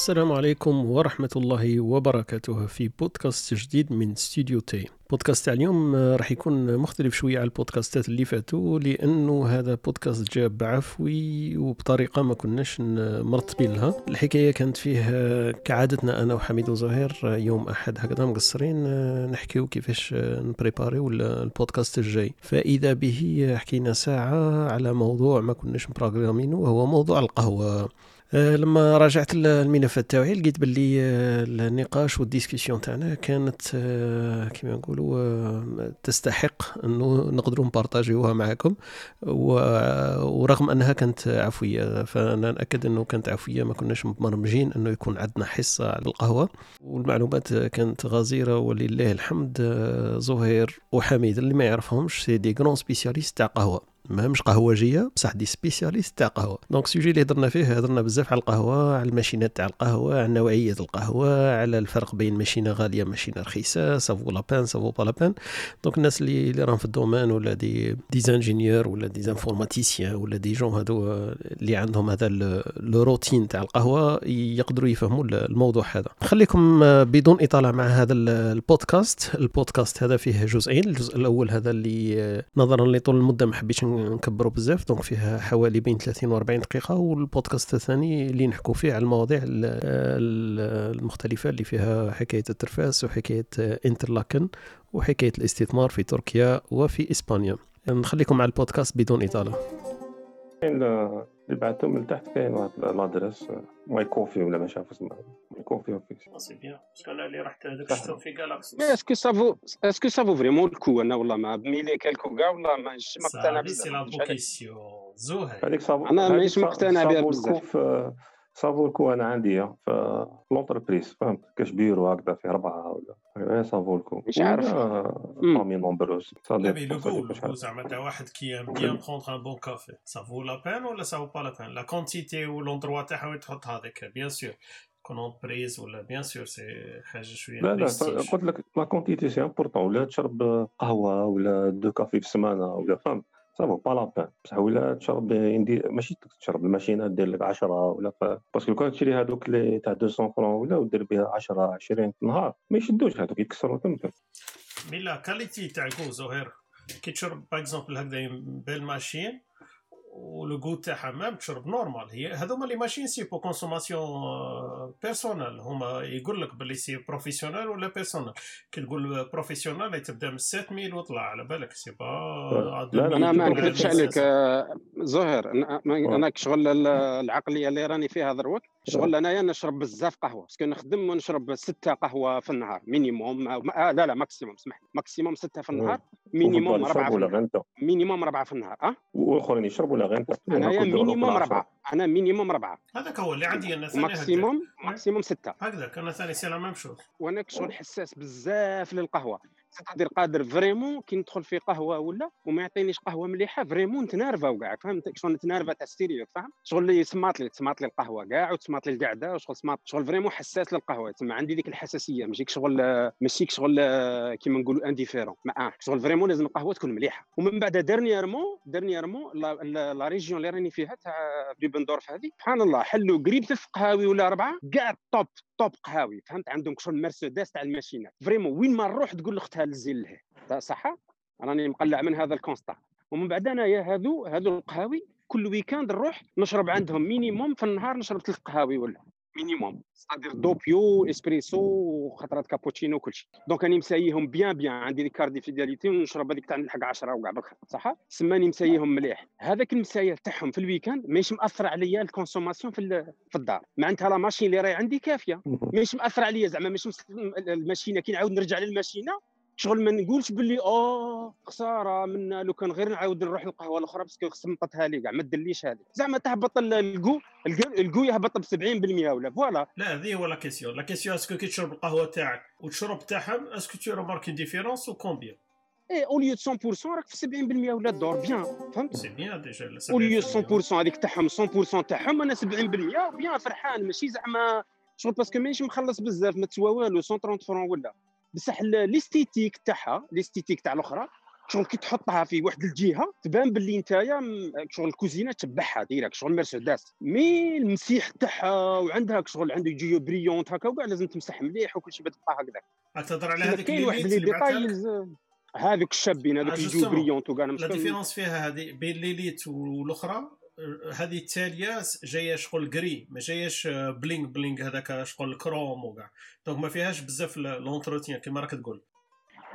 السلام عليكم ورحمة الله وبركاته في بودكاست جديد من Studio T بودكاست تاع اليوم راح يكون مختلف شوية على البودكاستات اللي فاتوا لأنه هذا بودكاست جاء بعفوي وبطريقة ما كناش مرتبين لها الحكاية كانت فيه كعادتنا أنا وحميد وزهير يوم أحد هكذا مقصرين نحكيو كيفاش نبريباريو البودكاست الجاي. فإذا به حكينا ساعة على موضوع ما كناش مبروغرامينه وهو موضوع القهوة. لما راجعت الملفات تاعي لقيت باللي آه، النقاش وال discussion تاعنا كانت آه، كما نقولوا تستحق إنه نقدروا نبارطاجيوها معكم ورغم أنها كانت عفوية فأنا نأكد إنه كانت عفوية ما كناش مبرمجين إنه يكون عندنا حصة على القهوة. والمعلومات كانت غزيرة ولله الحمد زهير وحميد اللي ما يعرفهمش c'est des grands spécialistes تاع قهوة. ماهمش قهوجيه بصح des spécialistes تاع قهوة. donc ال sujet اللي هضرنا فيه هضرنا بزاف على القهوة على الماشينات تاع القهوة على نوعية القهوة على الفرق بين ماشينة غالية ماشينة رخيصة سافو لابان سافو با لابان donc الناس اللي اللي راهم في ال domaine ولا des des ingénieurs ولا des informaticiens ولا des gens هادو اللي عندهم هذا le routine تاع القهوة يقدروا يفهموا الموضوع هذا. خليكم بدون إطالة مع هذا البودكاست. البودكاست هذا فيه جزئين الجزء الأول هذا اللي نظرا لطول المدة ما حبيتش نكبروا بزاف. donc فيها حوالي بين 30 و 40 دقيقة والبودكاست الثاني اللي نحكوا فيه على المواضيع المختلفة اللي فيها حكاية الترفاس وحكاية إنترلاكن وحكاية الاستثمار في تركيا وفي إسبانيا. نخليكم مع البودكاست بدون إطالة. اللي بعثتهم من تحت كاين واحد لادريس ماي كوفي ولا ما عارف اسمها ماي كوفي اوفيس سي بيان باسكو أنا اللي رحت هذاك شفتهم في جالاكسي اسكو سافو اسكو سافو فريمون الكو أنا والله ما بميلي كالكو كاع والله مانيش مقتنع بزاف سي لا بوكيسيون زهير هذيك صافو أنا مانيش مقتنع بها بزاف صافو الكو أنا عندي في لونتربريز فهمت؟ كاش بيرو هكذا في اربعه ولا صافو الكو مش عارف. فامي نومبروز مي لو جو زعما تاع واحد كي ام بيان بروندر ان بون كافي سافو لا بان ولا سافو با لا بان لا كونتيتي ولوندروا تاعها تحط هذاك بيان سور كون بريز ولا بيان سور سي حاجة شوية لا لا قلت لك لا كونتيتي سي امبورطون ولا تشرب قهوه ولا دو كافي في السمانه ولا فهمت صافو با لابان بصح ولا تشرب يندي ماشي تشرب الماشينه دير لك 10 ولا. parce que كون تشري هذوك اللي تاع 200 francs ولا ودير بها 10 20 في النهار ما يشدوش هذوك يكسروا تمك mais la qualité تاع الكو زهير كي تشرب par exemple هكذا belle machine و le jus تاعها même تشرب normal هي هذوما les machines c'est pour consommation personnelle هما يقول لك باللي c'est professionnel ولا personnel كي تقول professionnel تبدا من 7000 وطلع. على بالك c'est pas la أنا ما نكذبش عليك زهير. أنا شغل العقلية اللي راني فيها دروك شغل انايا نشرب بزاف قهوة parce que نخدم ونشرب ستة قهوة في النهار minimum آه لا لا maximum اسمح لي maximum ستة في النهار minimum أربعة في النهار. minimum أربعة في النهار أه؟ والاخرين يشربوا ولا غير انايا minimum أربعة أنا minimum أربعة هذاك هو اللي عندي أنا ثاني maximum maximum ستة. هكذاك أنا ثاني c'est la même chose. وأنا شغل حساس بزاف للقهوة. تقدر قادر vraiment كي ندخل في قهوة ولا وما يعطينيش قهوة مليحة vraiment نتنارفا وكاع فهمت؟ شغل نتنارفا تاع ستيريو فاهم شغل اللي سمات لي سمات لي القهوة كاع وتسمات لي القعدة وشغل سمات شغل vraiment حساس للقهوة. تما عندي ديك الحساسية ماشي شغل ماشي شغل كيما نقولوا indifférent ما آه. شغل vraiment لازم القهوة تكون مليحة. ومن بعد dernièrement dernièrement la région اللي راني فيها تاع بيبندورف هذه سبحان الله حلوا قريب ثلاث قهاوي ولا اربعه كاع top top قهاوي فهمت؟ عندهم شغل مرسيدس تاع الماشينات. vraiment وين ما نروح تقول لاختها لزين له صح راني مقلع من هذا ال constat. ومن بعد انايا هذو هذو القهاوي كل week-end نروح نشرب عندهم minimum في النهار نشرب ثلاث قهاوي ولا. minimum c'est-à-dire double espresso وخطرات كابوتشينو وكل شيء. donc راني مساييهم bien bien. عندي ديك carte de fidélité ونشرب هذيك تاع نلحق 10 وكاع بكره صح سماني مساييهم مليح. هذاك المسايا تاعهم في ال week-end ماهيش مأثر عليا ال consommation في في الدار. معناتها la machine اللي راهي عندي كافية. ماهيش مأثر عليا زعما ماشي الماشينة. كي نعاود نرجع للماشينة شغل ما نقولش باللي آه خسارة من لو كان غير نعاود نروح للقهوة الأخرى parce que سمطتها لي كاع ما دليش هذه زعما تهبط ال goût ال goût يهبط ب 70% ولا voilà. لا هذه هو la question la question est-ce que كي تشرب القهوة تاعك وتشرب تاعهم est-ce que tu remarques différence و combien et au lieu 100% راك في 70% ولا الدور. bien فهمت؟ c'est bien déjà au lieu 100% هذيك تاعهم 100% تاعهم أنا 70% bien فرحان. ماشي زعما شغل parce que مانيش مخلص بزاف ما تسوى والو 130 francs ولا. بصح l'esthétique تاعها l'esthétique تاع الأخرى شغل كي تحطها في واحد الجهة تبان باللي نتايا شغل الكوزينة تبعها direct شغل مرسيدس. mais المسيح تاعها وعندها شغل عنده geo brillante هكا وكاع لازم تمسح مليح وكل شيء تبقى هكذاك. تهضر على هذيك كاين واحد les détails هذوك الشابين هذوك ال geo brillante وكاع la différence فيها هذه بين ليليت والأخرى هذه التالية جاية شغل gris ما جاياش bling bling هذاك شغل كروم وكاع. donc ما فيهاش بزاف l'entretien كما راك تقول.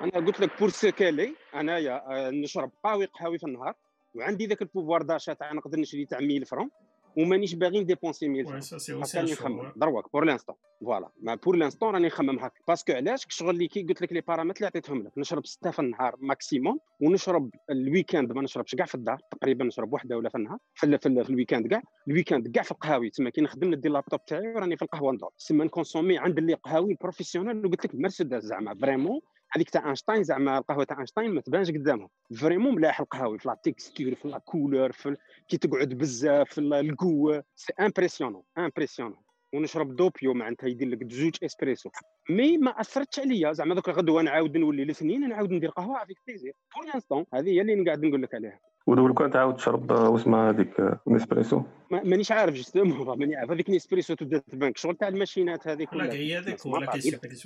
أنا قلت لك pour ce qui est أنايا آه، نشرب قهوي قهوي في النهار وعندي ذاك ال pouvoir d'achat تاع نقدر نشري تاع 1000 francs ومانيش باغي نdépenser 1000 francs راني نخمم دروك pour l'instant voilà mais pour l'instant راني نخمم هكا parce que علاش شغل اللي كي قلت لك les paramètres اللي عطيتهم لك نشرب سته في النهار maximum ونشرب ال week-end ما نشربش كاع في الدار تقريبا نشرب وحده ولا في النهار في, في, في ال week-end كاع ال week-end كاع في القهاوي تما كي نخدم ندي اللابتوب تاعي وراني في القهوه ندور تسمى نconsommer عند اللي قهاوي professionnels وقلت لك مرسيدس زعما vraiment هذيك تاع أينشتاين زعما القهوة تاع أينشتاين ما تبانش قدامهم. vraiment ملاح القهوي في la texture في la couleur في كي تقعد بزاف في القوة. c'est impressionnant impressionnant ونشرب double معناتها يدير لك زوج espresso mais ما أثرتش عليا. زعما دوك الغدوه نعاود نولي الاثنين نعاود ندير قهوة avec plaisir pour l'instant هذه هي اللي قاعد نقول لك عليها. ولو كان تعاود تشرب واسمها هذيك نيسبريسو مانيش عارف justement ماني عارف. هذيك نيسبريسو تبدا تبان شغل تاع الماشينات هذيك لا هي هذيك ولا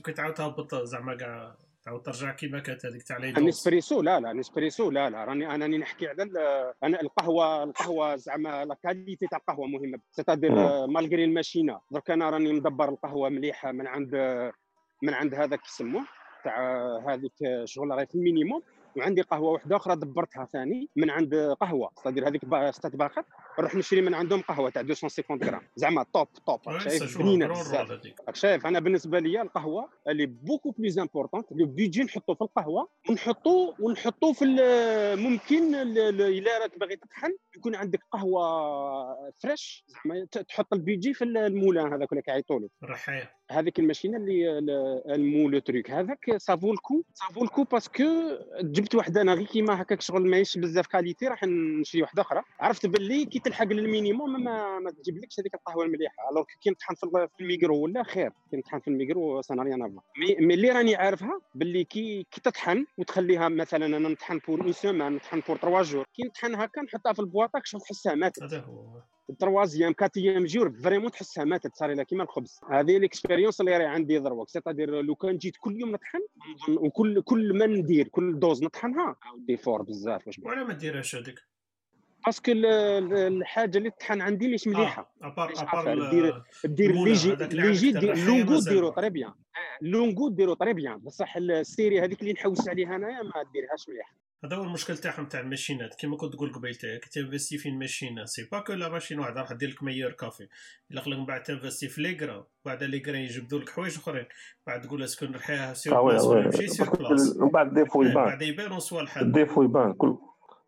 كي تعاود تهبط زعما كاع تعاود ترجع كيما كانت هذيك تاع النسبريسو لا لا نسبريسو لا لا راني أنا نحكي على أنا القهوة القهوة زعما la qualité تاع القهوه مهمة. c'est-à-dire malgré الماشينة. درك أنا راني مدبر القهوة مليحة من عند من عند هذاك يسموه تاع هذيك شغل راهي في ال minimum. وعندي قهوة واحدة أخرى دبرتها ثاني من عند قهوة. c'est-à-dire هذيك ستات باخر نروح نشري من عندهم قهوة تاع 250 غرام. زعما top top شايف بنينة بزاف. شايف؟ أنا بالنسبة لي القهوة اللي بوكو بليز امبورطون لو بيجي نحطو في القهوة ونحطو ونحطو في ممكن إلا راك باغي تطحن يكون عندك قهوة فريش زعما تحط البيجي في المولان هذاك اللي كيعيطوا له هذيك الماشينة اللي المو لو تروك هذاك سافو الكو سافو الكو باسكو جبت واحدة أنا غير كيما هكاك شغل ماهيش بزاف كاليتي راح نشري واحدة أخرى. عرفت باللي كي تلحق للمينيموم ما, ما تجيبلكش هذيك القهوة المليحة. الوغ كي نطحن في الميكرو ولا خير. كي نطحن في الميكرو سانا ريان مي, مي اللي راني عارفها باللي كي كي تطحن وتخليها مثلا أنا نطحن pour une semaine نطحن pour trois jours كي نطحن هكا نحطها في البواطه شغل تحسها ماتت. هذا هو. troisième quatrième jour vraiment تحسها ماتت صار لها كيما الخبز. هذه l'expérience اللي راهي عندي دروك c'est-à-dire لو كان جيت كل يوم نطحن وكل كل ما ندير كل dose نطحنها des fois بزاف. واش ولا ما ديرهاش هذيك. parce que الحاجة اللي تطحن عندي مش مليحة. آه. à part à part دير دير léger léger lungo ديرو très bien lungo ديرو très bien بصح ال serré هذيك اللي نحوس عليها أنايا ما ديرهاش مليح هذا هو المشكل تاعهم تاع الماشينات. كيما كنت تقول قبيل كي تinvestir في الماشينة c'est pas que la machine واحدة راح دير لك meilleur café إلا من بعد تinvestir في les grains بعد les grains يجبدوا لك حوايج أخرين. بعد تقول est-ce que نرحيها sur place ولا نمشي sur place من بعد ال défaut يبان. بعد يبان soit الحال ال défaut يبان كل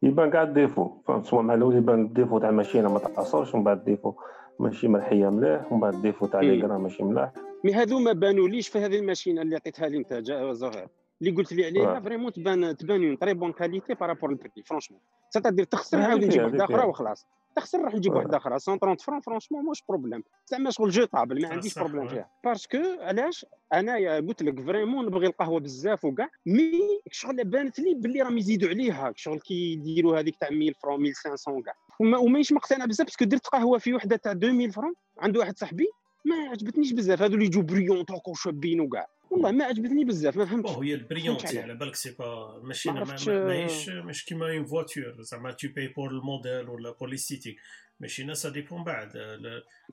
يبان كاع ال défaut فهمت؟ soit مع الأول يبان ال défaut تاع الماشينة ما تعصرش ومن بعد ال défaut ماشي مرحيه مليح ومن بعد ال défaut تاع les grains ماشي ملاح. mais هذو ما بانوليش في هذه الماشينة اللي عطيتها لي أنت زهير اللي قلت لي عليها vraiment تبان تبان une très bonne qualité par rapport au prix franchement c'est-à-dire تخسر نعاود نجيب واحدة أخرى وخلاص. تخسر نروح نجيب واحدة أخرى 130 francs franchement موش problème زعما شغل jetable ما عنديش problème فيها. parce que علاش؟ انايا قلت لك vraiment نبغي القهوة بزاف وكاع mais شغل بانت لي باللي راهم يزيدوا عليها. شغل كي يديروا هذيك تاع 1000 francs 1500 وكاع. ومانيش مقتنع بزاف parce que درت قهوة في وحدة تاع 2000 francs عند واحد صاحبي ما عجبتنيش بزاف. هذو اللي يجوا brillants tout court شابين وكاع. والله ما عجبتني بزاف ما فهمتش. هي ال brillanté على بالك c'est pas ماشي ماهيش مش كيما une voiture زعما tu payes pour ال modèle ولا pour l'esthétique ماشي ça dépend بعد.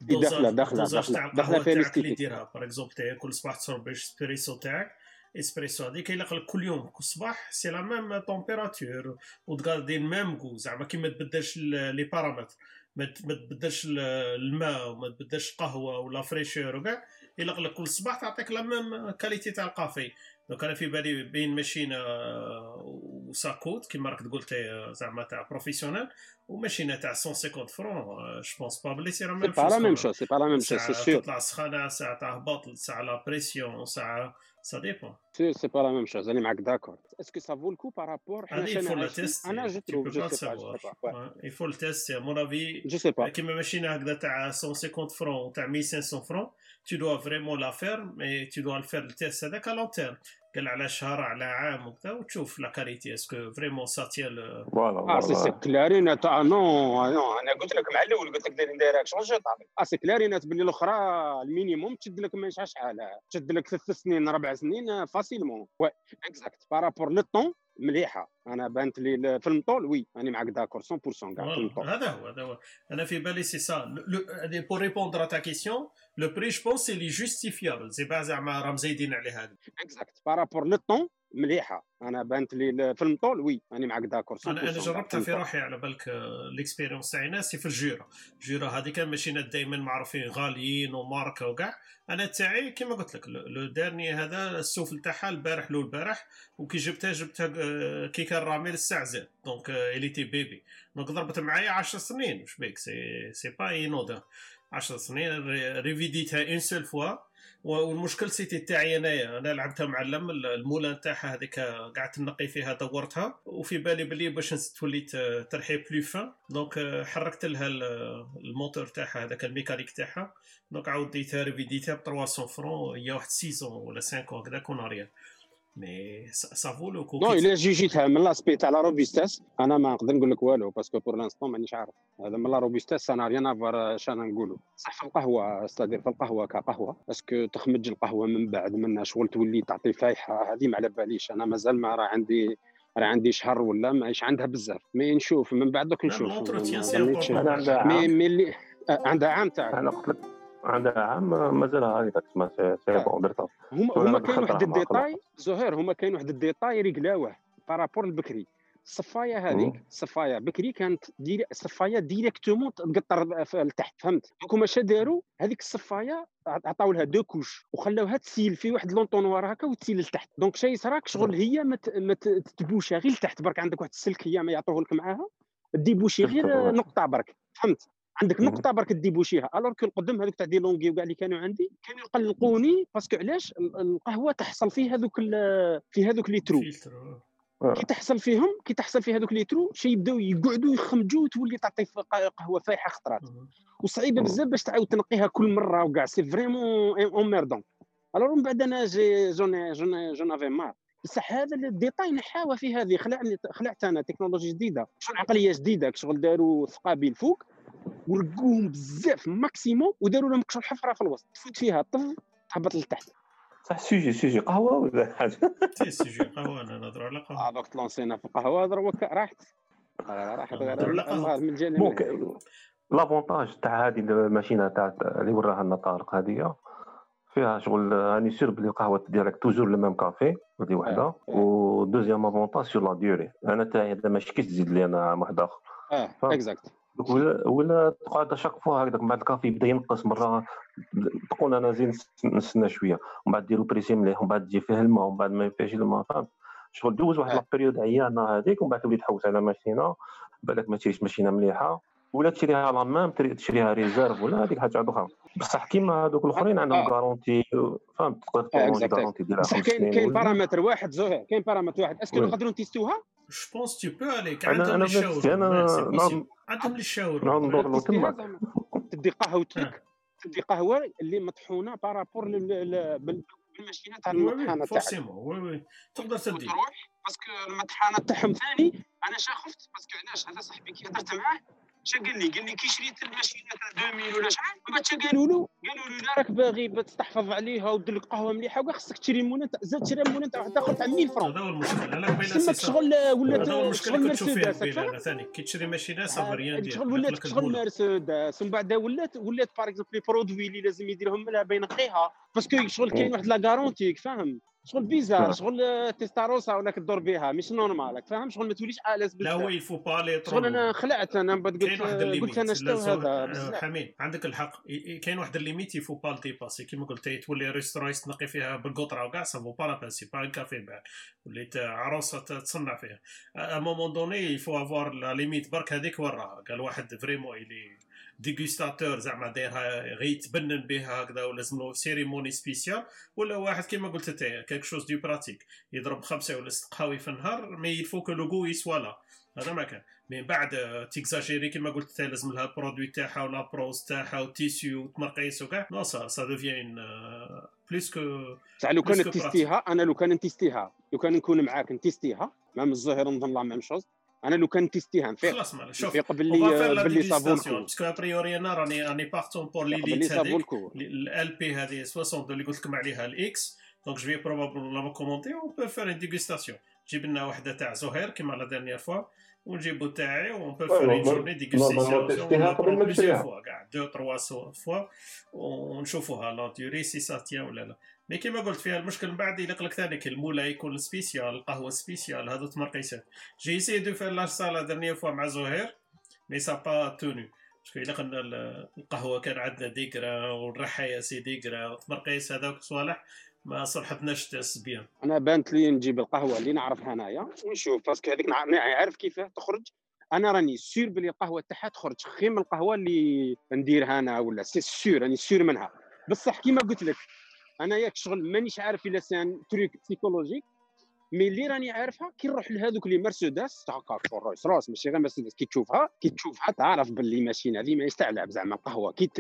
داخلة داخلة داخلة. في تاعك اللي ديرها. par exemple كل صباح تشرب اسبريسو تاعك اسبريسو هذيك يلق لك كل يوم. كل صباح c'est la même température وتgarder même goût زعما كي ما تبدلش les paramètres ما تبدلش الماء وما تبدلش القهوه ولا fraîcheur وكاع. يلق لك كل صباح تعطيك la même qualité تاع ال café. donc أنا في بالي بين machine و ça coûte كيما راك تقول زعما تاع professionnelle وماشينه تاع 150 francs je pense pas بلي c'est la même chose c'est pas la même chose c'est pas la même chose c'est sûr تطلع سخانه ساعه تهبط ساعه la pression ساعه سا ديبون سي سي با لا ميم شوز أنا معاك d'accord est-ce que ça vaut le coup par rapport هذه il faut le test أنا je trouve je sais pas il faut le test à mon avis je sais pas كيما ماشينه هكذا تاع 150 francs تاع 1500 francs tu dois vraiment la faire mais tu dois le faire le test هذاك à long terme. قال على شهر على عام وكذا وتشوف la qualité est-ce que vraiment ça tient voilà آه c'est. clair et net آه non non أنا قلت لك مع الأول قلت لك دايرين دايركشن جي طابي آه c'est clair et net باللي الأخرى ال minimum تشد لك ما شحال تشد لك ثلاث سنين ربع سنين facilement oui exact par rapport le temps مليحة. أنا بانت لي في المطول oui راني معاك d'accord 100% كاع في المطول هذا هو هذا هو. أنا في بالي c'est ça pour répondre ta question le prix je pense s'il est justifiable c'est pas زعما راهم زايدين على هذا. اكزاكت بارابور لو طون مليحة. أنا بانت لي في المطول oui راني معاك d'accord 100% أنا أنا جربتها في. روحي على بالك ليكسبيريونس تاعي ناسي في الجيرة. هذه كان ماشينات دائما معروفين غاليين وماركة وكاع أنا تاعي كيما قلت لك لو دارني هذا السوفل تاعها البارح لو البارح وكي جبتها جبتها آه، كان رامي زاد دونك اليتي بيبي دونك ضربت معايا 10 سنين. واش بيك سي سي با اينودا 10 سنين. ري- ريفيديتها اون سول فوا والمشكل سيتي تاعي أنايا. أنا لعبتها معلم المولان تاعها هذيك قعدت نقي فيها دورتها. وفي بالي بلي باش تولي ترحي بلو فان دونك حركت لها ال- الموتور تاعها هذاك الميكانيك تاعها. دونك عاود ديتها ريفيديتها ب 300 فرون هي واحد 6 ولا 5 هكذا كون اريان مي سافو لو كو نو الا جي جيتها من لاسبي تاع لا روبيستاس أنا ما نقدر نقول لك والو باسكو بور لانستون مانيش عارف. هذا من لا روبيستاس أنا ريان افوار شانا نقولوا صح في القهوة استادير في القهوة كقهوة اسكو تخمج القهوة من بعد منها شغل تولي تعطي فايحة؟ هذه ما على باليش. أنا مازال ما راه عندي راه عندي شهر ولا ماهيش عندها بزاف. mais نشوف من بعد دوك نشوف. مي عام مي اللي عندها عام تاعك. أنا قلت لك عندها عام مازال هكذاك تسمى c'est c'est bon درتها هما هما كاين واحد ال détail زهير هما كاين واحد ال détail ريقلاوه par rapport البكري. الصفايه هذيك. الصفايه بكري كانت ديري الصفايه directement تقطر لتحت فهمت؟ donc هما داروا هذيك الصفايه عطاو لها deux couches وخلاوها تسيل في واحد l'entonnoir هكا وتسيل لتحت. donc شا يصراك شغل هي ما ت- ما ت- تتبوشا غير لتحت برك عندك واحد السلك هي ما يعطوه لك معاها ديبوشي غير. نقطة برك فهمت؟ عندك. نقطة برك ديبوشيها alors que القدم هذوك تاع Delonghi وكاع اللي كانوا عندي كانوا يقلقوني parce que علاش ال- القهوة تحصل فيه هذوك في هذوك les trous. فلتر كي تحصل فيهم كي تحصل في هذوك les trous شي يبداو يقعدوا يخمجوا وتولي تعطي قهوة فايحة خطرات. وصعيبة. بزاف باش تعاود تنقيها كل مرة وكاع. c'est vraiment emmerdant alors من بعد أنا j'ai j'en j'en j'en avais marre. بصح هذا ال détail نحاوه في هذه. خلعني خلعت أنا تكنولوجيا جديدة. شغل عقلية جديدة شغل داروا ثقابيل فوق ورقوهم بزاف maximum وداروا لهم كشغل حفرة في الوسط. تفوت فيها طف تهبط لتحت. صح سوجي سوجي قهوة ولا حاجة؟ c'est قهوة. أنا نهضروا على قهوة. آه دوك تلونسينا في القهوه ضربك راحت. آه، راحت على قهوة. من الجانب l'avantage تاع هذه الماشينة تاع اللي وراها لنا طارق هذه فيها شغل راني sûr بلي القهوه ديالك toujours le même café هذه وحدة. آه. و deuxième avantage sur la durée أنا تاعي هذا ما شكيش تزيد لي أنا واحد آخر. آه. exact ولا ولا تقعد chaque fois هكذاك بعد الكافي يبدا ينقص مرة تقول أنا زين نستنى شوية ومن بعد ديرو presser مليح ومن بعد تجي فيه الماء ومن بعد ما فيهش الماء فهمت شغل dose واحد آه. la période عيانه هذيك ومن بعد تولي تحوس على ماشينة بالك ما تشريش ماشينة مليحة ولا تشريها لا même تشريها réserve ولا هذيك حاجة أخرى بصح كيما هذوك الأخرين عندهم آه. garantie فهمت تقدر آه، تقول exact. garantie ديالها بصح كاين كاين بارامتر واحد زهير كاين بارامتر واحد est-ce que. نقدروا نتيستوها je pense tu peux عليك عندهم اللي يشاوروا نعم- عندهم اللي يشاوروا نعم ندور زعما. تدي قهوتك تدي قهوة اللي مطحونة par rapport لل- لل- بال- بالماشينه تاع المطحنة تاعك. forcément oui oui تقدر تدي. parce que المطحنة تاعهم ثاني. أنا شا خفت parce que علاش؟ هذا صاحبي كي هضرت معاه شا قال لي قال لي كي شريت الماشينه تاع 2000 ولا شحال من بعد قالوا له قالوا له لا. راك باغي تستحفظ عليها ودير لك قهوة مليحة وكاع خصك تشري مونه تاع- زاد تشري مونه تاع واحد اخر تاع 1000 francs هذا هو المشكل أنا قبيله صح. شغل ولات هذا هو المشكل شغل اللي كنت تشوف فيه مرسيدس ثاني كي تشري ماشينه صافي rien دير شغل ولات شغل مرسيدس ومن بعد ولات ولات par exemple les produits اللي لازم يديرهم لها بينقيها parce que شغل كاين واحد لا غارونتيك فاهم؟ شغل bizarre. شغل تيستاروسا ولا تدور بها مش normale فاهم؟ شغل ما توليش à l'aise là هو بزاف يفو با لي شغل أنا خلعت أنا من بعد كاين واحد قلت ال limite. قلت أنا لازم- هذا آه، حميد عندك الحق. كاين واحد ال limite il faut pas dépasser كيما قلت تولي restaurant تنقي فيها بالقطرة وكاع ça vaut pas la peine c'est pas un café بعد. وليت عروسة تصنع فيها. à un moment donné il faut avoir la limite برك هذيك وراها. قال واحد vraiment il est dégustateur زعما دايرها غير يتبنن بها هكذا ولازم له cérémonie spéciale ولا واحد كيما قلت أنت quelque chose de pratique يضرب خمسة ولا ست قهاوي في النهار mais il faut que le goût il soit là. هذا ما كان. من بعد تيكزاجيري كما قلت لازم لها البرودوي تاعها ولا بروز تاعها وتيسيو وتمقيس وكاع. نو سا سا دوفيان بلوس كو بصح لو كان تيستيها أنا لو كان نتيستيها لو كان نكون معاك نتيستيها مام الزهير نظن لا ميم شوز. أنا لو كان نتيستيها نفيق خلاص معليش شوف نفيق باللي باللي صابو باسكو ابريوري أنا راني راني بارتون بور ليليت هذيك ال بي هذه 62 اللي قلت لكم عليها الاكس دونك جو في بروبابل كومونتي اون بو فير ان ديغوستاسيون جيب لنا وحده تاع زهير كيما la dernière fois ونجيبو تاعي on peut faire une journée dégustation plusieurs fois كاع deux trois fois ونشوفوها la durée si ça tient ولا لا mais كيما قلت فيها المشكل من بعد يليق لك ثاني ال moulin يكون spécial القهوه spécial هذو تمرقيسات j'ai essayé de faire la ça la dernière fois مع زهير mais ça a pas tenu parce que الا قلنا القهوة كان عندنا ديكرا والرحايا c'est ديكرا تمرقيس هذوك صوالح ما صلحتناش بيان أنا بانت لي نجيب القهوة اللي نعرفها انايا ونشوف parce que هذيك عارف كيف؟ تخرج. أنا راني sûr بلي القهوة تاعها تخرج خير من القهوة اللي نديرها أنا ولا c'est sûr راني sûr منها. بصح كيما قلت لك أنا ياك شغل مانيش عارف إلا c'est un truc psychologique mais اللي راني عارفها كي نروح لهذوك لي مرسيدس تاع Rolls Royce ماشي غير مرسيدس كي تشوفها كي تشوفها تعرف باللي machine هذه ما يستعلب زعما قهوه كي.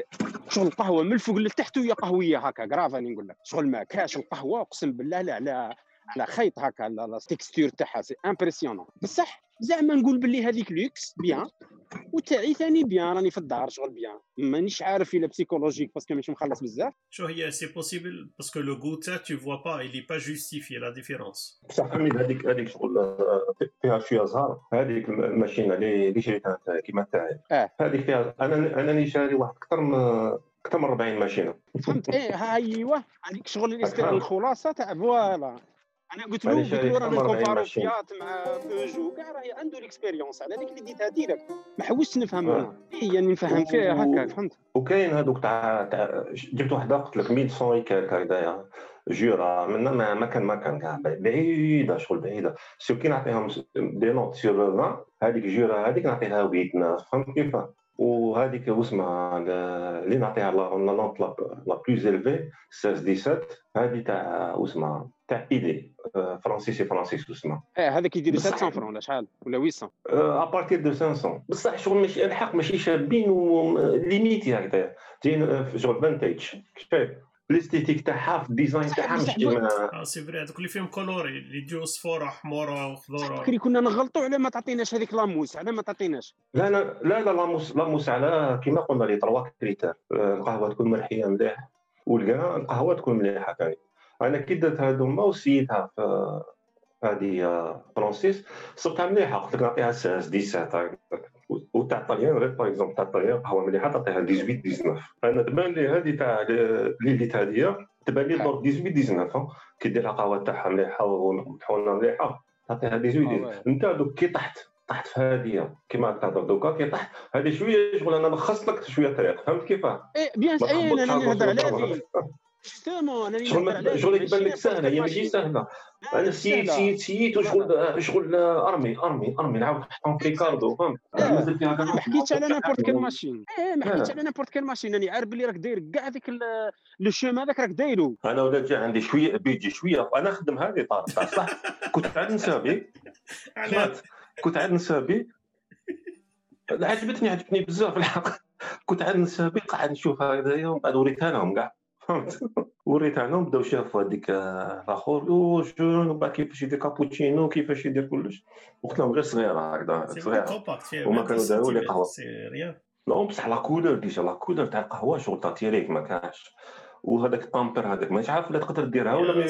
شغل القهوة من الفوق لتحت وهي قهوية هكا كراف راني نقول لك شغل ما كاش القهوة أقسم بالله لا على على خيط هكا la texture تاعها c'est impressionnant بصح زعما نقول باللي هذيك luxe bien وتاعي ثاني bien راني في الدار شغل bien. مانيش عارف إلا بسيكولوجيك باسكو ماشي مخلص بزاف. شو هي c'est possible parce que le goût تاع toute façon با il est pas justifié la différence بصح حميد هذيك هذيك شغل فيها شوية زهر. هذيك ال machine ه اللي شريتها كيما تاعي آه. هذيك فيها أنا انني شاري واحد أكثر من أكثر من 40 machine ة. فهمت؟ إيه ها ايوا هذيك شغل الخلاصة تاع voilà. أنا قلت له قلت له راه ن comparer و Fiat مع بوجو كاع راهي عنده l'expérience على هذيك اللي ديتها direct. ما حوستش نفهم أنا هي يعني نفهم فيها؟ هكا فهمت؟ وكاين هذوك تاع جبت وحده قلت لك 1100 كالك هكذايا جورا من ما ما كان ما كان كاع بعيدة شغل بعيدة. ceux qui نعطيهم des notes sur 20 هذيك جورا هذيك نعطيها 8 9 فهمت كيف وهذيك واسمها اللي نعطيها la note la plus élevée 16 17 هذه تاع واسمها تاع ايدي فرانسيسي فرانسيس واسمها آه هذاك يدير 700 francs ولا شحال؟ ولا 800 à partir de 500 بصح شغل الحق ماشي شابين و limité هكذا. جايين شغل vintage شايف ال esthétique تاعها في ال design تاعها مش كيما c'est vrai هذوك اللي فيهم coloré اللي يجيو صفورة حمورة وخضورة. فكري كنا نغلطوا على ما تعطيناش هذيك لاموس على ما تعطيناش. لا لا لا لا la mousse la mousse على كيما قلنا لي trois critères. القهوة تكون مرحية مليح والكاع القهوة تكون مليحة ثاني أنا كي درت هذوما وسيتها في هذه فرانسيس صرتها مليحة قلت لك نعطيها 17 وتاع الطليان غير par exemple تاع الطليان قهوه مليحه تعطيها 18 19 أنا تبان لي هذه تاع ليليت هذه تبان لي دور 18 19 كي دير القهوه تاعها مليحه ومطحونه مليحه تعطيها 18 انت donc كي طحت طحت في هذه كيما تهضر donc كي طحت هذه شوية شغل أنا لخصت لك شوية طريق فهمت كيفاه؟ إيه bien إيه أنا نهضر على هذه justement أنا شغل يبان لك سهله هي ماشي سهله أنا سيت سيت سيت وشغل شغل ارمي ارمي ارمي نعاود نحطهم في كاردو فهمت ما حكيتش على n'importe quelle machine إيه ما حكيتش على نابورت كيل ماشين راني عارف بلي راك داير كاع هذيك لو شوم هذاك راك دايرو أنا ولا جا عندي شوية بيجي شوية أنا نخدم هذه طار صح كنت عاد نسابي كنت عاد نسابي عجبتني عجبتني بزاف الحق كنت عاد نسابي قاعد نشوف هذايا ومن بعد وريتها لهم كاع فهمت وريت عنهم بداو شافوا هذيك الآخر أو جون وبعد كيفاش يدير كابوتشينو كيفاش يدير كلش وقت لهم غير صغيره هكذا صغيره وما كانوا داروا لي قهوه لا بصح la couleur déjà la couleur تاع القهوه شغل théorique ما كانش وهذاك ال tamper هذاك مانيش عارف ولا تقدر ديرها ولا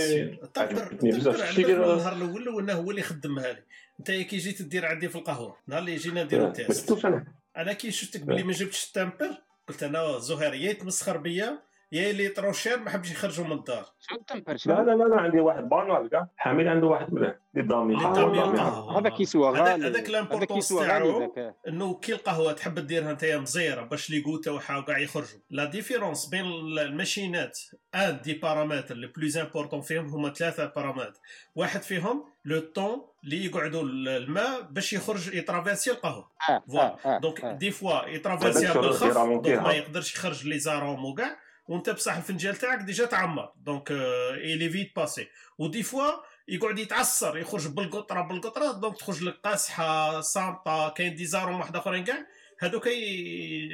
عجبتني بزاف الشيء النهار الأول وانه هو اللي خدمها لي انت كي جيت دير عندي في القهوه نهار اللي جينا نديرو test أنا كي شفتك بلي ما جبتش ال tamper قلت أنا زهير يا يتمسخر بيا يا اللي طروشير ما حبش يخرجوا من الدار. لا لا لا لا عندي واحد banal كاع حامل عنده واحد مليح اللي دامي هذا كيسوى غالي. هذاك l'importance تاعو إنه كي القهوه تحب ديرها أنت مزيرة باش les gouttes وحا وكاع يخرجوا. la différence بين ال machine ات. un des paramètres les plus importants فيهم هما ثلاثة paramètres واحد فيهم le temps اللي يقعدوا الماء باش يخرج ي traverser القهوة. آه voilà آه donc des fois ي traverser بالخف donc ما يقدرش يخرج les arômes وكاع وانت بصح الفنجان تاعك déjà تعمر. donc il est vite passé و des fois يقعد يتعصر يخرج بالقطرة بالقطرة donc تخرج لك قاصحه صامطه كاين des arômes واحد آخرين كاع. هذوك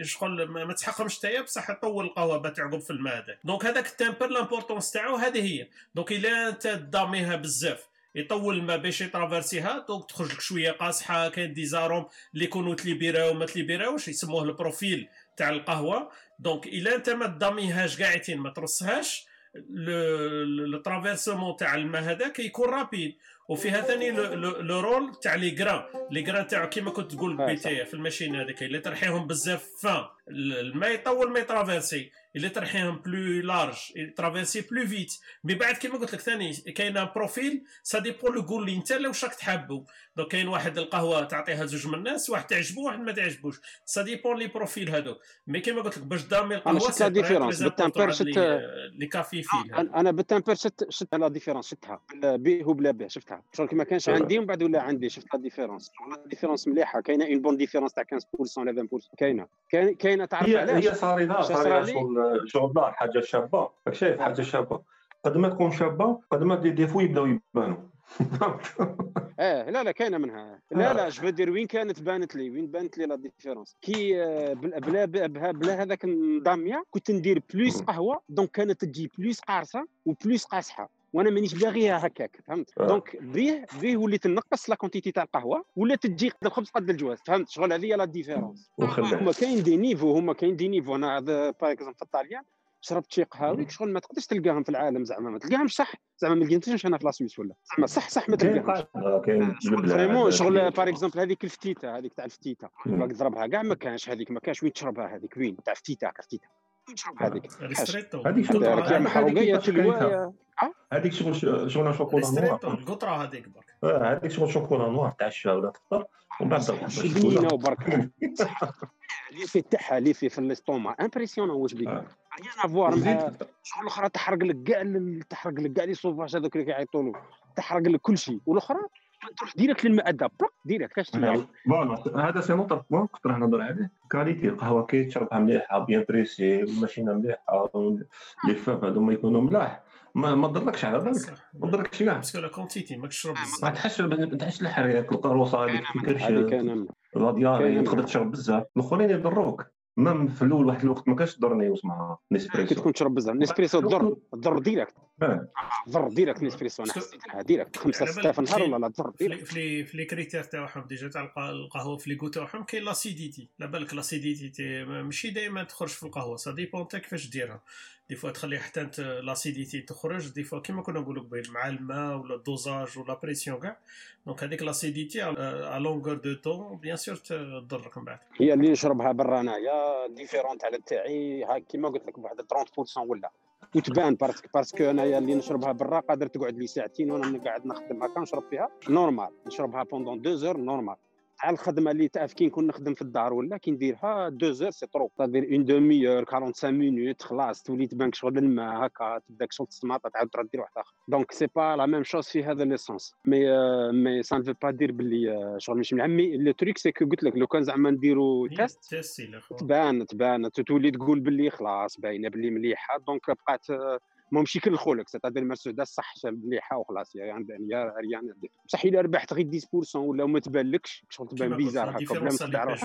شغل ما تحقمش تايا بصح يطول القهوه باه تعقب في الماء هذاك donc هذاك ال tamper l'importance تاعو هذه هي. donc إلا أنت داميها بزاف يطول الماء باش ي traverser ها donc تخرج لك شوية قاصحة كاين des arômes اللي يكونوا تليبيراو ما تليبيراوش يسموه ال profil تاع القهوة. donc الا انت ما داميهاش قاعدين ما ترصهاش le traversement تاع الماء هذاك يكون rapide وفيها ثاني le rôle تاع les grains les grains تاعو كيما كنت تقول petit في ال machine هذيك اللي ترحيهم بزاف فان الماء يطول ما ي traverser اللي ترحيهم plus large traverser plus vite mais بعد كيما قلت لك ثاني كاين profil ça dépend le goût اللي انت واش راك تحبو. دونك كاين واحد القهوة تعطيها زوج من الناس واحد تعجبو واحد ما تعجبوش. ça dépend les profils هذوك مي كيما قلت لك باش demi القهوة شفت la différence بالتمبر شفت les cafés filtres أنا بالتمبر شفت شفت la différence شفتها. به وبلا به شفتها. شغل ما كانش عندي ومن بعد ولا عندي شفت la différence la différence مليحة. كاينة une bonne différence تاع 15% ولا 20% كاينة. كاينة تعرف علاش؟ هي صاريده صاريده شغل شغل حاجة شابة. راك شايف حاجة شابة. قد ما تكون شابة قد ما دي ديفو يبداو يبانوا. آه لا لا كاينة منها. لا لا je dire وين كانت بانت لي؟ وين بانت لي la différence كي بلا بلا, بلا هذاك النظاميه كنت ندير plus قهوة. donc كانت تجي plus قارصة و plus قاصحة. وأنا مانيش باغيها هكاك فهمت؟ آه. donc بيه بيه وليت نقص la quantité تاع القهوة ولا تجي قد الخبز قد الجواز فهمت؟ شغل هذه la différence هما كاين des niveaux هما كاين des niveaux. أنا باغ exemple في الطاليان شربت شي قهاوي شغل ما تقدرش تلقاهم في العالم زعما ما تلقاهمش صح. زعما ما لقيتهمش أنا في la Suisse ولا. زعما صح صح ما تلقاهمش. كاين فريمون شغل باغ اكزومبل هذيك الفتيته هذيك تاع الفتيته باغ تضربها كاع ما كانش هذيك ما كانش وين تشربها هذيك وين؟ تاع فتيته فتيته هذيك؟ هذيك شغل محروقيه تلوايه هذيك شغل شغل شوكولا نوار. القطره هذيك برك هذيك شغل شوكولا نوار. تاع الشاي ولا تفطر ومن بعد بنينه وبرك اللي في تاعها اللي في في الاستوما امبرسيونون واش بيك. ريان افوار مع شغل الاخرى تحرق لك كاع تحرق لك كاع les sauvages هذوك اللي كيعيطوا له تحرق لك كل شيء. والأخرى تروح directe للمعده بلوك directe كاش voilà. هذا c'est notre point كنت راح نهضر عليه. qualité القهوة كي تشربها مليحة bien pressée والماشينه مليحة les fabs هذوما يكونوا ملاح. ما ما ضركش على بالك؟ ما ضركش كاع parce que لا quantité ماك تشرب ما تحسش ما تحسش الحريق القروصه هذيك كرش لا دياري تقدر تشرب بزاف. الأخرين يضروك. même في الأول واحد الوقت ما كانش ضرني اسمها Nespresso كي تكون تشرب بزاف. Nespresso تضر تضر directe. تضر directe Nespresso أنا حسيتها directe. خمسة ستة في النهار ولا لا؟ تضر directe. في في les critères تاعهم déjà تاع القهوة في les goûts تاعهم كاين l'acidité على بالك l'acidité ماشي دائما تخرج في القهوة. ça dépend انت كيفاش ديرها. des fois تخلي حتى l'acidité تخرج. des fois كيما كنا نقولوا قبيل مع الماء ولا ال dosage ولا pression كاع. donc هذيك l'acidité à longueur de temps bien sûr تضرك من بعد. هي اللي نشربها برا انايا différente على تاعي. كيما قلت لك بواحد 30% ولا. وتبان parce que parce que أنايا اللي نشربها برا قادر تقعد لي ساعتين وأنا قاعد نخدم هكا نشرب فيها normal نشربها pendant deux heures normal تاع الخدمة اللي تاع كي نكون نخدم في الدار ولا كي نديرها deux heures c'est trop. تدير une demi-heure 45 minutes خلاص تولي تبانك شغل الماء هكا تبدا شغل تسماط تعاود ترد دير واحد آخر. donc c'est pas la même chose في هذا l'essence mais mais ça ne veut pas dire باللي شغل مش معمي le truc c'est que قلت لك لو كان زعما نديرو test تبان تبان. تولي تقول باللي خلاص باينة باللي مليحة. دونك بقات ماشي كل خولك c'est-à-dire مرسيدس صح مليحه وخلاص يا عندي يا rien بصح إلا ربحت غير 10% ولا ما تبانلكش شغل تبان bizarre هكا بلا ما تعرف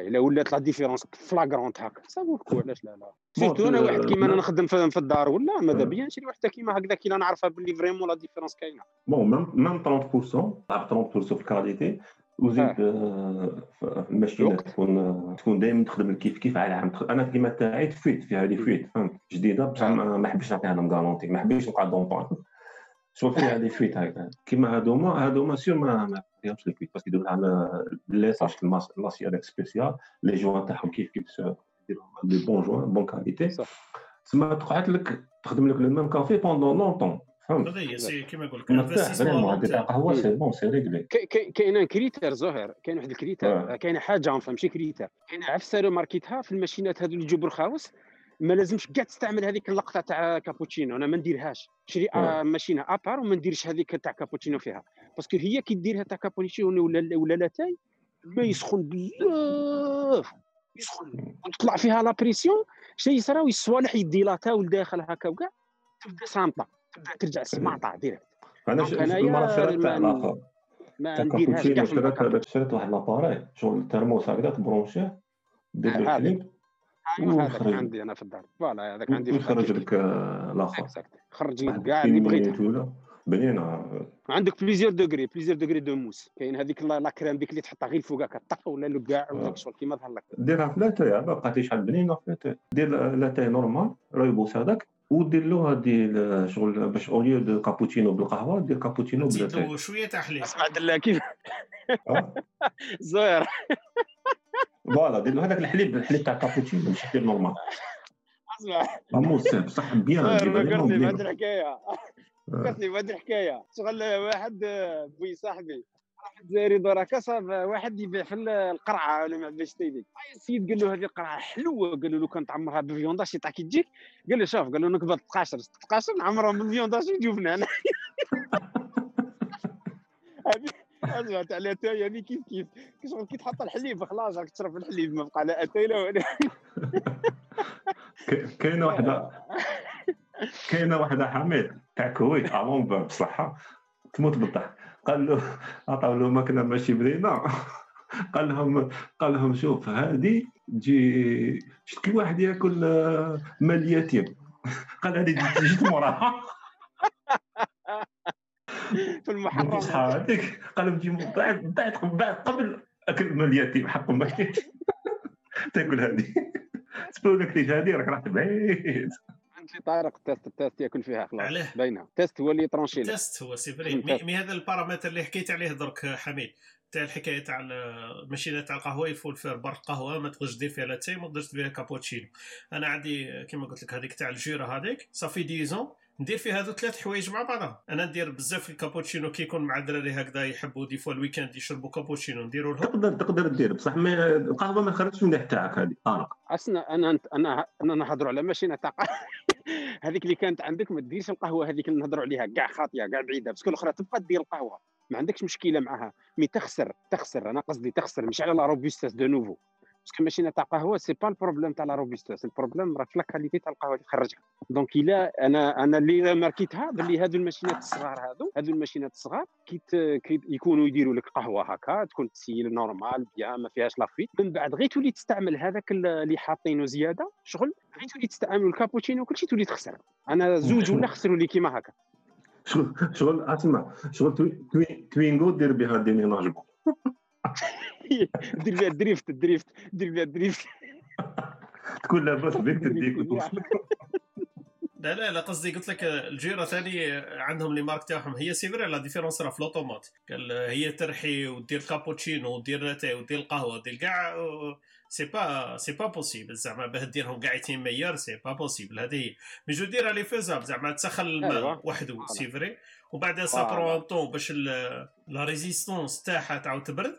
إلا ولات la différence flagrante هكا. صافوكو علاش لا لا. surtout أنا واحد كيما أنا نخدم في الدار ولا ماذا بيا نشري وحده كيما هكذا كي نعرفها باللي vraiment la différence كاينة. بون ميم 30% 30% في الكاليتي وزيد في الماشينه تكون تكون دائما تخدم كيف كيف على عام أنا كيما تاعي تفيت في هذه فيت فهمت؟ جديدة بصح ما حبيتش نعطيها لهم كارونتي ما حبيتش نقعد دونطون شوف فيها هذه فيت هكا كيما هذوما هذوما سير ما ما فيهمش الفيت باسكو يديروا لها ليساج لاسيير سبيسيال لي جوان تاعهم كيف كيف يديروا دي بون جوان بون كاليتي تسمى تقعد لك تخدم لك le même café pendant longtemps كيما نقول لك. قهوة c'est bon c'est réglé كاين critère زهر كاين واحد ال critère كاين حاجة ماشي critère كاين. عفسه ماركيتها في الماشينات هذو اللي يجيبوا رخاوس ما لازمش كاع تستعمل هذيك اللقطة تاع كابوتشينو. أنا ما نديرهاش. شري ماشينة à part وما نديرش هذيك تاع كابوتشينو فيها. parce que هي كي ديرها تاع كابوتشينو ولا ولا لاتاي ما يسخن بزاف. يسخن. وتطلع فيها لا بريسيون شنو يصرا الصوالح يديلاتا لداخل هكا وكاع تبدا صامتة. تبدأ ترجع السماطه ديريكت أنا شريت تاع الآخر ما نديرهاش كاع في شريت شريت واحد لاباري شغل الترموس هكذا تبرونشيه دير. الحليب ايوا هذاك ويخرج. عندي أنا في الدار. فوالا هذاك عندي في الدار ويخرج لك آه، الآخر. خرج لك كاع اللي 10 بغيتها مينيت ولا؟ بنينه عندك بليزيور دوغري بليزيور دوغري دو موس كاين هذيك لا كريم ديك اللي تحطها غير فوقها كطح ولا لو كاع. وداك الشغل كيما ظهر لك. ديرها في لاتاي ما بقات شحال بنينه في لاتاي دير لاتاي normal rooibos هذاك. ودير له هذه ال- شغل باش au lieu de كابوتشينو بالقهوه دير كابوتشينو تزيد بلاتاي له شوية تاع حليب اسمع دلا كيف آه. زوير voilà دير له هذاك الحليب الحليب تاع كابوتشينو ماشي دير normal اسمع اموس بصح bien زوير دير فكرتني بهذه بنينه الحكاية آه. فكرتني بهذه الحكاية شغل واحد آه، بوي صاحبي واحد دوراكا صاب واحد يبيع في القرعة ولا ما عرفتش تيدي. السيد قال له هذه القرعة حلوة قال له لو كان تعمرها بفيوندا شي تاع كي تجيك. قال له شوف قال له نقبض تقاشر تقاشر نعمرهم بالفيوندا شي يجوبنا أنا. هذه تاع الاتاي هذه كيف كيف؟ كي شغل كي تحط الحليب خلاص راك تشرب الحليب ما بقى لا أتاي لا ولا. ك- كاينة واحدة كاينة واحدة حميد تاع الكويت الون بصحة تموت بالضحك. قال له عطاو له ماكله ماشي برينه قال لهم قال لهم شوف هذه تجي شفت كي واحد يأكل آه، مال اليتيم قال هذه تجي- موراها في المحرم. هذيك قال لهم تجي من بعد بعد بعد قبل أكل مال اليتيم حق ما تأكل هذه. تقول لك ليش هذه؟ راك رحت بعيد انت طارق test ال test ياكل فيها خلاص. علاه؟ باينه test هو اللي يطرونشي لك test هو c'est vrai mais. mais هذا البارامتر اللي حكيت عليه درك حميد تاع الحكاية تاع الماشينه تاع القهوة يفول فيها برك قهوة ما تقدرش دير فيها لاتاي ما تقدرش دير فيها كابوتشينو. أنا عندي كيما قلت لك هذيك تاع الجيرة هذيك ça fait dix ans ندير فيها هذو ثلاث حوايج مع بعضها أنا ندير بزاف الكابوتشينو كي يكون مع الدراري هكذا يحبوا des fois ال week-end يشربوا كابوتشينو نديروا لهم. تقدر تقدر دير بصح ما القهوة ما خرجتش من تاعك هذه. طارق أصلا أنا أنا أنا نهضروا على ماشينة تاع. هذيك اللي كانت عندك ما تديرش القهوة هذيك اللي نهضروا عليها كاع خاطية كاع بعيدة parce que الاخرى تبقى دير القهوة. ما عندكش مشكلة معها mais تخسر تخسر. أنا قصدي تخسر مش على la robustesse de nouveau. parce que ماشينه تاع قهوة c'est pas ال problème تاع la robustesse ال problème راه في la qualité تاع القهوة اللي تخرجها donc الا أنا أنا اللي ماركيتها باللي هادو الماشينات الصغار هادو هادو الماشينات الصغار كي يكونوا يديروا لك قهوة هكا تكون تسيل normal bien ما فيهاش لافيت من بعد غير تولي تستعمل هذاك اللي حاطينه زيادة شغل غير تولي تستعمل الكابوتشينو وكل شيء تولي تخسر. أنا زوج ولا خسروا لي كيما هكا. شغل شغل اسمع شغل توي- توي- Twingo دير بها déménagement دير فيها ال drift ال drift دير فيها ال drift. تكون لاباس بك تديك وتوصلك لا لا لا قصدي قلت لك الجيرة ثاني عندهم لي مارك تاعهم. هي سي فري لا ديفيرونس راه في الأوتومات. قال هي ترحي ودير كابوتشينو ودير لاتاي ودير القهوة ودير كاع سي با سي با بوسيبل زعما باه ديرهم كاع يتين ميار سي با بوسيبل هذه هي. مي جو دير لي فيزاب زعما تسخن الماء أيوة. وحده. سي فري وبعدها سا فوالا. برون طون باش لا ريزيستونس تاعها تعاود تبرد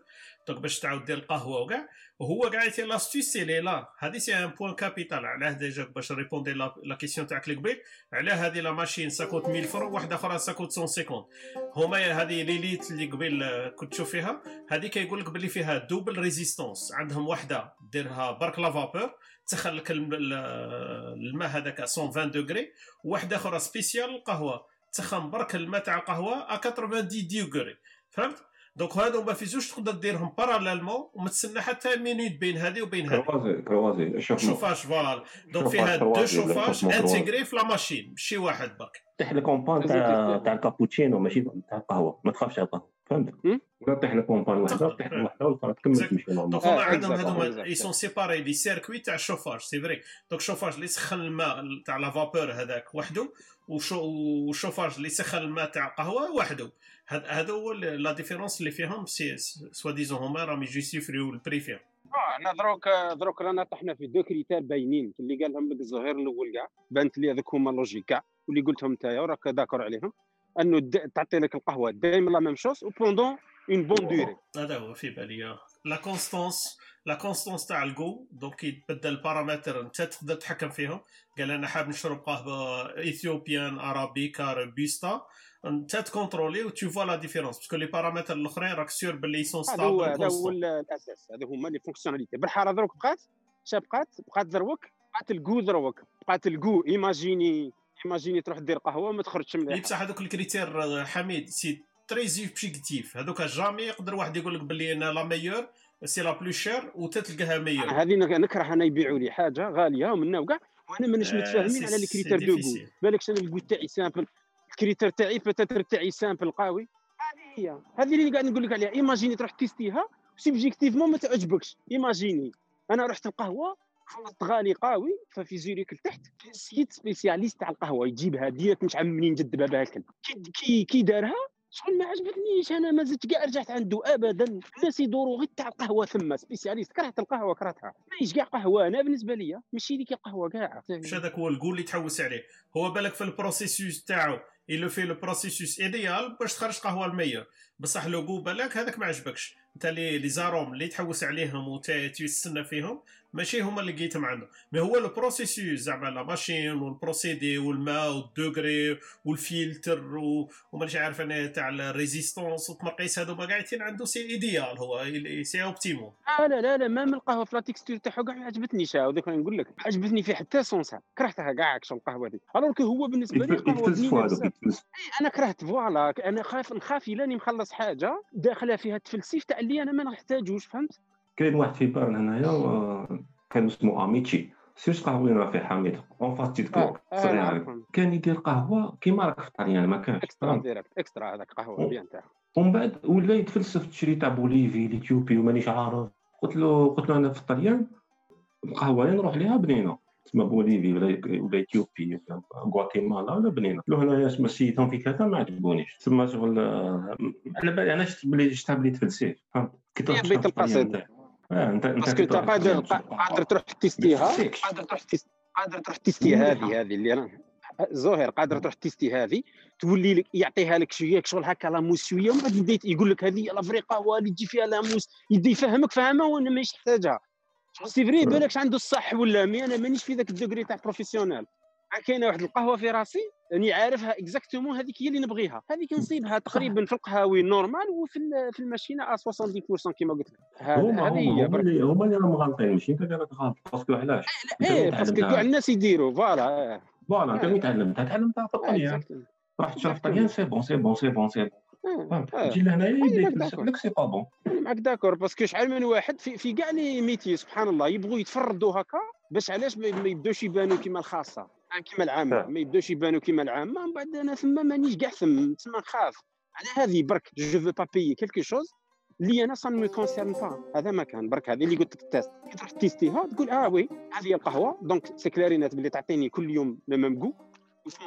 دونك باش تعاود دير القهوة وكاع. وهو كاع يتي لاستيس سي لي لا هذه سي ان بوان كابيتال علاه ديجا باش ريبوندي لا كيسيون تاعك اللي قبيل على هذه la machine ça coûte 1000 francs واحدة أخرى ça coûte 150 هما هذه ليليت اللي آه، كنت تشوف فيها. هذه كيقول لك باللي فيها double résistance عندهم واحدة ديرها برك la vapeur تسخن لك ال- الماء هذاك 120 degrés وواحدة أخرى spécial القهوة. تسخن برك الماء تاع القهوة 90 degrés فهمت؟ donc هادو ما فيزوش تقدر ديرهم parallèlement وما تسنى حتى minute بين هذه وبين هذه croisé croisé chauff- chauffage voilà donc فيها deux chauffages. intégrés في la machine ماشي واحد برك. طيح الكومبان تاع تاع الكابوتشينو ماشي تاع القهوة. ما تخافش على القهوة. فهمت؟ هم؟ ولا طيح الكومبان وحده طيح واحدة والاخرى تكمل. تمشي normal donc هما عندهم هذوما. ils sont séparés les circuits تاع ال chauffage c'est vrai donc ال chauffage اللي يسخن الماء تاع la vapeur هذاك وحده والشوفاج اللي يسخن الماء تاع القهوة وحده هذا هو ال- la différence اللي فيهم c'est soi-disant هما راهم يجيسيفريو البري فيهم. آه، أنا دروك دروك رانا طحنا في deux critères باينين اللي قالهم لك الزهير الأول كاع بانت لي هذوك هما لوجيك كاع واللي قلتهم انت وراك d'accord عليهم. أنه تعطي لك القهوة. دائما la même chose و pendant une bonne durée هذا هو في بالي la constance la constance تاع ال jus donc يتبدل البارامتر انت تقدر تتحكم فيهم قال أنا حاب نشرب قهوه اثيوبيان ارابيكا روبيستا انت تكونترولي و voilà la différence parce que les paramètres الاخرين راك sûr باللي سون هذا هو stable هذا هو ال- الأساس. هذا هما les fonctionnalités بالحارة دروك بقات؟ شا بقات بقات دروك بقات ال goût دروك بقات ال goût imaginez imaginez تروح دير قهوه ما تخرجش مليح بصح هذوك ال critères حميد c'est très subjectif هذوك jamais يقدر واحد يقول لك باللي أنا la meilleure c'est la plus chère وتتلقاها meilleure هذه نك- نكره أنا يبيعوا لي حاجة غاليه ومنا وكاع وأنا مانيش متفاهمين على les critères de. goût بالك أنا ال goût تاعي simple ال critères تاعي peut-être تاعي simple قوي هذه هي هذه اللي قاعد نقول لك عليها ايماجيني تروح تيستيها سوبجيكتيفمون ما تعجبكش ايماجيني أنا رحت القهوه خلطت غالي قوي ففي زوريك لتحت سيت سبيسياليست تاع القهوة يجيبها ديريكت مش عم منين جد بابها الكلب. كي كي, كي دارها شغل ما عجبتنيش أنا ما زدت كاع رجعت عنده ابدا. الناس يدوروا غير تاع القهوة ثم سبيسياليست. كرهت القهوة كرهتها. ماهيش كاع قهوة أنا بالنسبة لي ماشي ديك القهوه كاع مش هذاك هو الجول اللي تحوس عليه. هو بالك في ال processus تاعو il في le processus idéal باش تخرج قهوة ال meilleure بصح لو جو بالك هذاك ما عجبكش. انت اللي les arômes اللي تحوس عليهم وتستنى فيهم ماشي هما اللي لقيتهم عنده mais هو le processus زعما la machine وال procédé والماء وال degrés والفلتر و- ومانيش عارف أنا تاع ال résistance والتمقيس هذو ما قاعدين عنده c'est idéal هو c'est optimal لا لا لا لا ما من القهوة في la texture تاعها كاع ما عجبتنيش هذاك نقول لك. ما عجبتني في حتى سونسها كرهتها كاع شغل القهوة دي الوغ كو هو بالنسبة لي قهوه يتفلسفوا بنينه هذوك بزاف يتفلسفوا أنا كرهت فوالا. أنا خايف نخاف إلا راني مخلص حاجة داخلة فيها التفلسيف تاع اللي أنا ما نحتاجوش فهمت؟ كاين واحد في بان هنايا كان اسمه أميتشي. سيرش قهوينا في حميد. اون فاس تيت كلوك كان يدير قهوة كيما راك في الطليان ما كانش اكسترا؟ ديريكت اكسترا هذاك قهوة. بيان تاعها ومن بعد ولا يتفلسف تشري تاع بوليفي الإثيوبي ومانيش عارف. قلت له قلت له أنا في الطليان القهوه اللي نروح ليها بنينة. تسمى بوليفي ولا ولا اثيوبي ولا غواتيمالا ولا بنينه له هنايا تسمى سيتهم في كذا ما عجبونيش. تسمى شغل آه، على بالي أنا شفت بلي شفتها بلي تفلسف فهمت؟ كي بيت انت أنت باسكو انت قادر قادر تروح تيستيها. قادر تروح تيست قادر تروح تيستي هذه هذه اللي أنا زهير قادر تروح تيستي هذه؟ تولي لك يعطيها لك شوية شغل هكا لاموس شوية ومن بعد يبدأ يقول لك هذه لا فري قهوه اللي تجي فيها لاموس يبدأ يفهمك فهمها وأنا مانيش محتاجها. شغل c'est vrai بالك عنده الصح ولا mais أنا مانيش في ذاك ال degré تاع professionnel كاينة واحد القهوة في راسي راني عارفها exactement هذيك هي اللي نبغيها. هذيك نصيبها تقريبا في القهاوي normal وفي في الماشينة à 70% كما قلت لك. هما هما. اللي هما اللي راهم غالطين ماشي؟ أنت اللي راك غالط parce que علاش؟ إيه اللي parce que. كاع الناس يديروا voilà voilà أنت آه. اللي تعلمتها. تعلمتها في الطليان راح تشرب في الطليان c'est bon c'est bon c'est bon c'est bon آه. تجي لهنايا. لك c'est pas bon معك d'accord parce que شحال من واحد في, في كاع les métiers سبحان الله يبغوا يتفردوا هكا باش علاش ما يبداوش يبانوا كيما الخاصة؟ آه، كيما العامة. آه. ما يبداوش يبانوا كيما العامة من بعد أنا ثم مانيش كاع ثم تسمى نخاف. على هذه برك je veux pas payer quelque chose اللي أنا ça me concerne pas هذا ما كان. برك هذه اللي قلت لك ال test كي تروح تيستيها تقول آه oui هذه القهوة. donc c'est clair et net باللي تعطيني كل يوم le même jus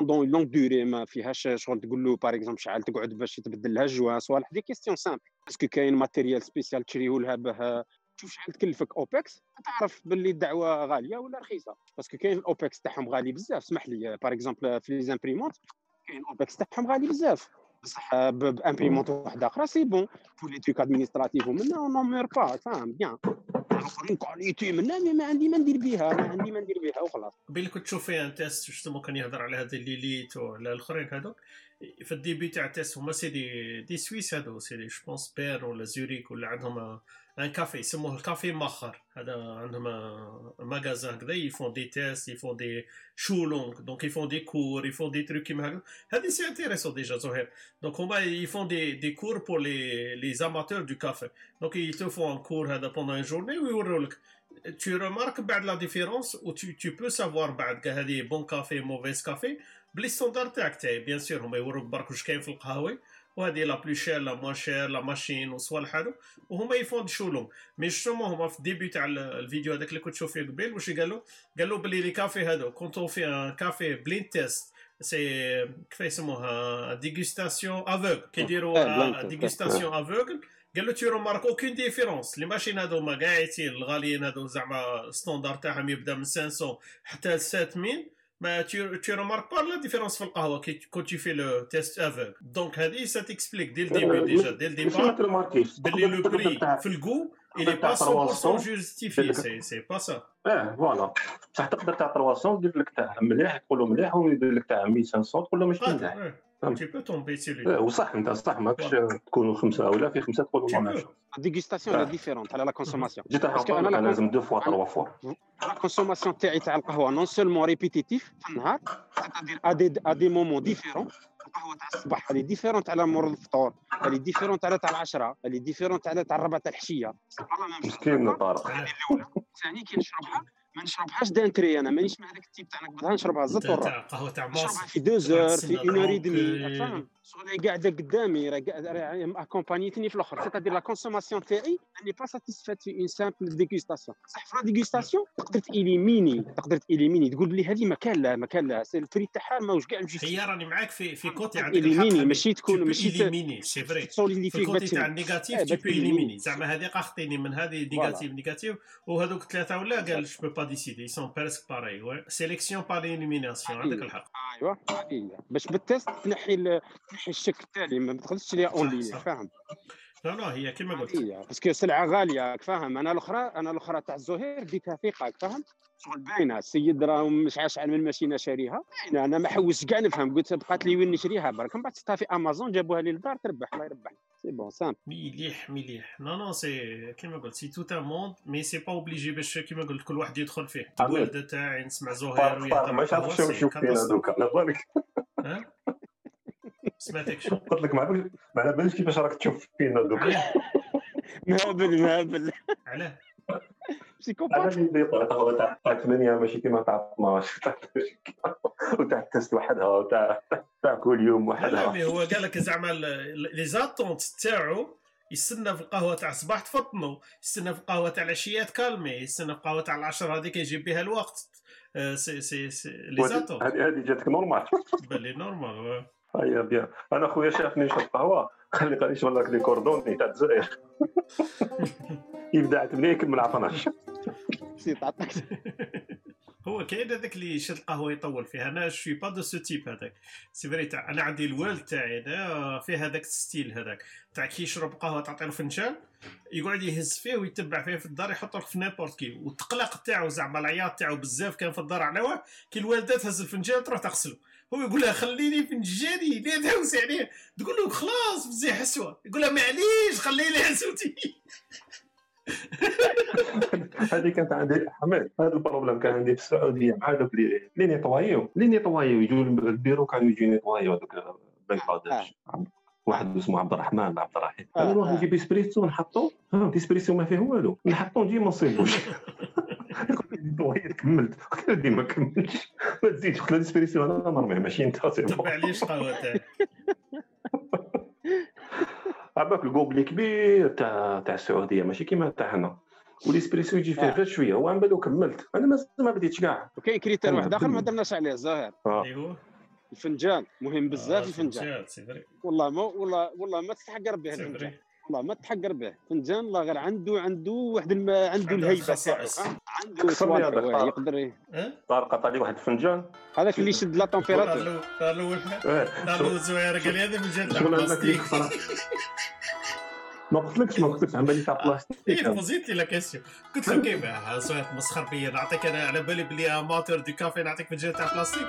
dans longue durée ما فيهاش شغل تقول له par exemple شحال تقعد باش تبدل لها الجوا صوالح des questions simples باسكو كاين ماتيريال سبيسيال تشريه لها به تشوف شحال تكلفك. اوبكس تعرف باللي الدعوة غالية ولا رخيصة. باسكو كاين الاوبكس تاعهم غالي بزاف. اسمح لي. باغ اكزومبل في لي زامبريمونت كاين الاوبكس تاعهم غالي بزاف. بصح بامبريمونت واحدة أخرى سي بون بور لي ادمينستراتيف ومنا اون نومير با فاهم بيان الاخرين كاليتي منا مي ما عندي ما ندير بها ما عندي ما ندير بها وخلاص. بين كنت تشوف فيها تيست جوستومون كان يهضر على هذا اللي ليت وعلى الأخرين هذوك. في ال début تاع ال test هما c'est des des Suisses هذو c'est des je pense Berne ولا Zurich ولا عندهم un café يسموه Kaffeemacher هذا عندهم magasin هكذا ils font des tests ils font des challenges donc ils font des cours ils font des trucs كيما هكذا هذه c'est intéressant déjà زهير donc هما ils font des des cours pour les les amateurs de café donc t'as un cours هذا pendant une journée ويوروا لك tu remarques بعد la différence و tu, tu peux savoir بعد كا هذه bon café mauvais café بلي standard تاعك تاعي bien sûr هما يوروك برك واش كاين في القهاوي وهذه la plus chère la moins chère la machine وصوالح هادو وهما ils font des challenges mais justement هما في ال début تاع ال- الفيديو هذاك اللي كنت تشوف فيه قبيل واش قالوا قالوا بلي les cafés هادو. quand tu fais café blind test c'est كيف يسموها؟ dégustation aveugle كيديروا. dégustation aveugle قال له tu remarques aucune différence les machines هادو ما قاعدين الغاليين هادو زعما standard تاعهم يبدا من 500 حتى ل 7000 ما tu remarques pas la différence في القهوة. كي quand tu fais le test aveugle donc هذه ça t'explique dès le début déjà dès le début بلي le prix في الكو il est pas 100% justifié c'est c'est pas ça آه voilà بصح تقدر تاع 300 تدير لك تاع مليح تقول مليح ويدير لك تاع 1500 تقول ماشي مليح tomber sur lui لا وصح انت صح ماكش تكونوا خمسه ولا في خمسه تقولوا. ماشي dégustation. la différente على la consommation جيت parce que نحط أنا لا أنا لازم deux fois trois fois la consommation تاعي تاع القهوه non seulement répétitive في النهار c'est-à-dire à des à des moments différents القهوه تاع الصباح elle est différente على مور الفطور elle est différente على تاع العشره elle est différente على تاع الربع تاع الحشيه مسكين طارق هذه الاولى ثاني كي نشربها ما نشربهاش d'entrée أنا مانيش مع هذاك ال type تاع نقبضها نشربها زت تاع قهوة تاع نشربها mais ça fait deux heures تسنى في une heure donc، demie فاهم شغل هي قاعدة قدامي راه اكومبانيتني في الأخر. سيتادير لا كونسوماسيون تاعي اني با ساتيسفات في اون سامبل ديغوستاسيون صح في لا ديغوستاسيون تقدر تإليميني تقدر تإليميني. تقول بلي هذه ما كان لها ما كان لها. الفري تاعها ماهوش كاع هي مجوستي راني معاك في في كوتي عندك الحق ماشي تكون- ماشي ت- إليميني سي فري في الكوتي تاع النيجاتيف تي بو. إليميني. زعما هذه اخطيني من هذه نيجاتيف نيجاتيف وهذوك ثلاثة ولا؟ قال جو با ديسيدي سون بارسك باراي سيليكسيون بار إليميناسيون عندك الحق ايوا هي. باش بال test تنحي تنحي الشك التالي ما تقدرش تشريها en ligne صح. فاهم؟ لا لا هي كما قلت. باسكو سلعة غالية راك فاهم؟ أنا الأخرى أنا الأخرى تاع الزهير ديتها ثقه راك فاهم؟ شغل باينة. السيد راه مش عاش من الماشينه شاريها. باينة. أنا ما حوستش كاع نفهم. قلت بقات لي وين نشريها برك. من بعد شفتها في أمازون جابوها لي للدار تربح. الله يربح c'est bon سام مليح مليح. non non c'est كيما قلت c'est tout un monde mais c'est pas obligé باش كيما قلت كل واحد يدخل فيه. الوالده تاعي نسمع زهير ويهضر عارف شنو نشوف فينا دوكا على بالك. ها؟ سمعتك قلت لك ما عرفتش- ما على باليش كيفاش راك تشوف فينا دوكا مهبل مهبل علاه. أنا سيكوبات اللي قهوه تاع تاع 8 ماشي كيما تاع 12 تاع وتاع التست وحدها وتاع تاع كل يوم لا وحدها هو قال لك زعما لي زاتونت تاعو يستنى في القهوة تاع الصباح تفطنو يستنى في القهوة تاع العشيه تكالمي يستنى في القهوة تاع العشر هذيك يجيب بها الوقت. آه، c'est c'est c'est les attentes هذه جاتك normal. بالي normal eh bien أنا خويا شافني نشرب قهوة. خلي قال لي لك les coordonnées تاع الجزائر؟ يبدا 8 يكمل 12 سي تعطيك هو كاين هذاك اللي يشد القهوه يطول فيها. أنا je suis pas de ce type هذاك. c'est vrai تاع أنا عندي الوالد تاعي أنا فيه هذاك ال style هذاك. تاع كي يشرب قهوة تعطي له فنجان يقعد يهز فيه ويتبع فيه في الدار يحطه في n'importe quel. والتقلق تاعو زعما العياط تاعو بزاف كان في الدار على واه كي الوالدة تهز الفنجان تروح تغسله. هو يقول لها خليني فنجاني لا تهوس عليه تقول له خلاص بزي حسوه يقول لها معليش خليني حسوتي هذه كانت عندي حماد هذا ال problème كان عندي في السعودية مع هذوك اللي اللي نيطوايو اللي نيطوايو يجوا البيرو كانوا يجوا نيطوايو هذوك بنغلاديش. واحد اسمه عبد الرحمن عبد الرحيم. آه، أنا نروح آه. نجيب إسبريسو نحطو فهمت إسبريسو ما فيه والو. نحطو نجي ما نصيبوش كملت. قلت له ما كملتش. ما تزيدش قلت له الاسبريسو أنا نرميه ماشي أنت. تبع ليش قهوه تاعي عباك ال gobelet كبير تاع تاع السعودية ماشي كيما تاع هنا. والإسبريسو يجي فيه آه. غير شوية. هو عن بالو كملت. أنا مازال ما بديتش كاع وكاين critère واحد آخر ما. هضرناش عليه آه. اللي هو الفنجان مهم بزاف آه، الفنجان. والله ما والله والله ما تتحقر به الفنجان. والله ما تحقر به فنجان الله غير عنده عنده واحد الم... عنده عنده الهيبة تاعو؟ عنده طارق. يقدر ها طارق قطع لي واحد الفنجان. هذاك اللي يشد لا نهار تمبيراتور. الأول نهار الأول إيه، زوير قال لي هذا البلاستيك كسر ما قلتلكش ما قلتلكش عن بالي تاع إيه بلاستيك. بوزيت لي لا كيسيون قلت له كيف زوير مسخر بيا؟ نعطيك أنا على بالي بلي اماتور دو كافي نعطيك من جهه تاع بلاستيك.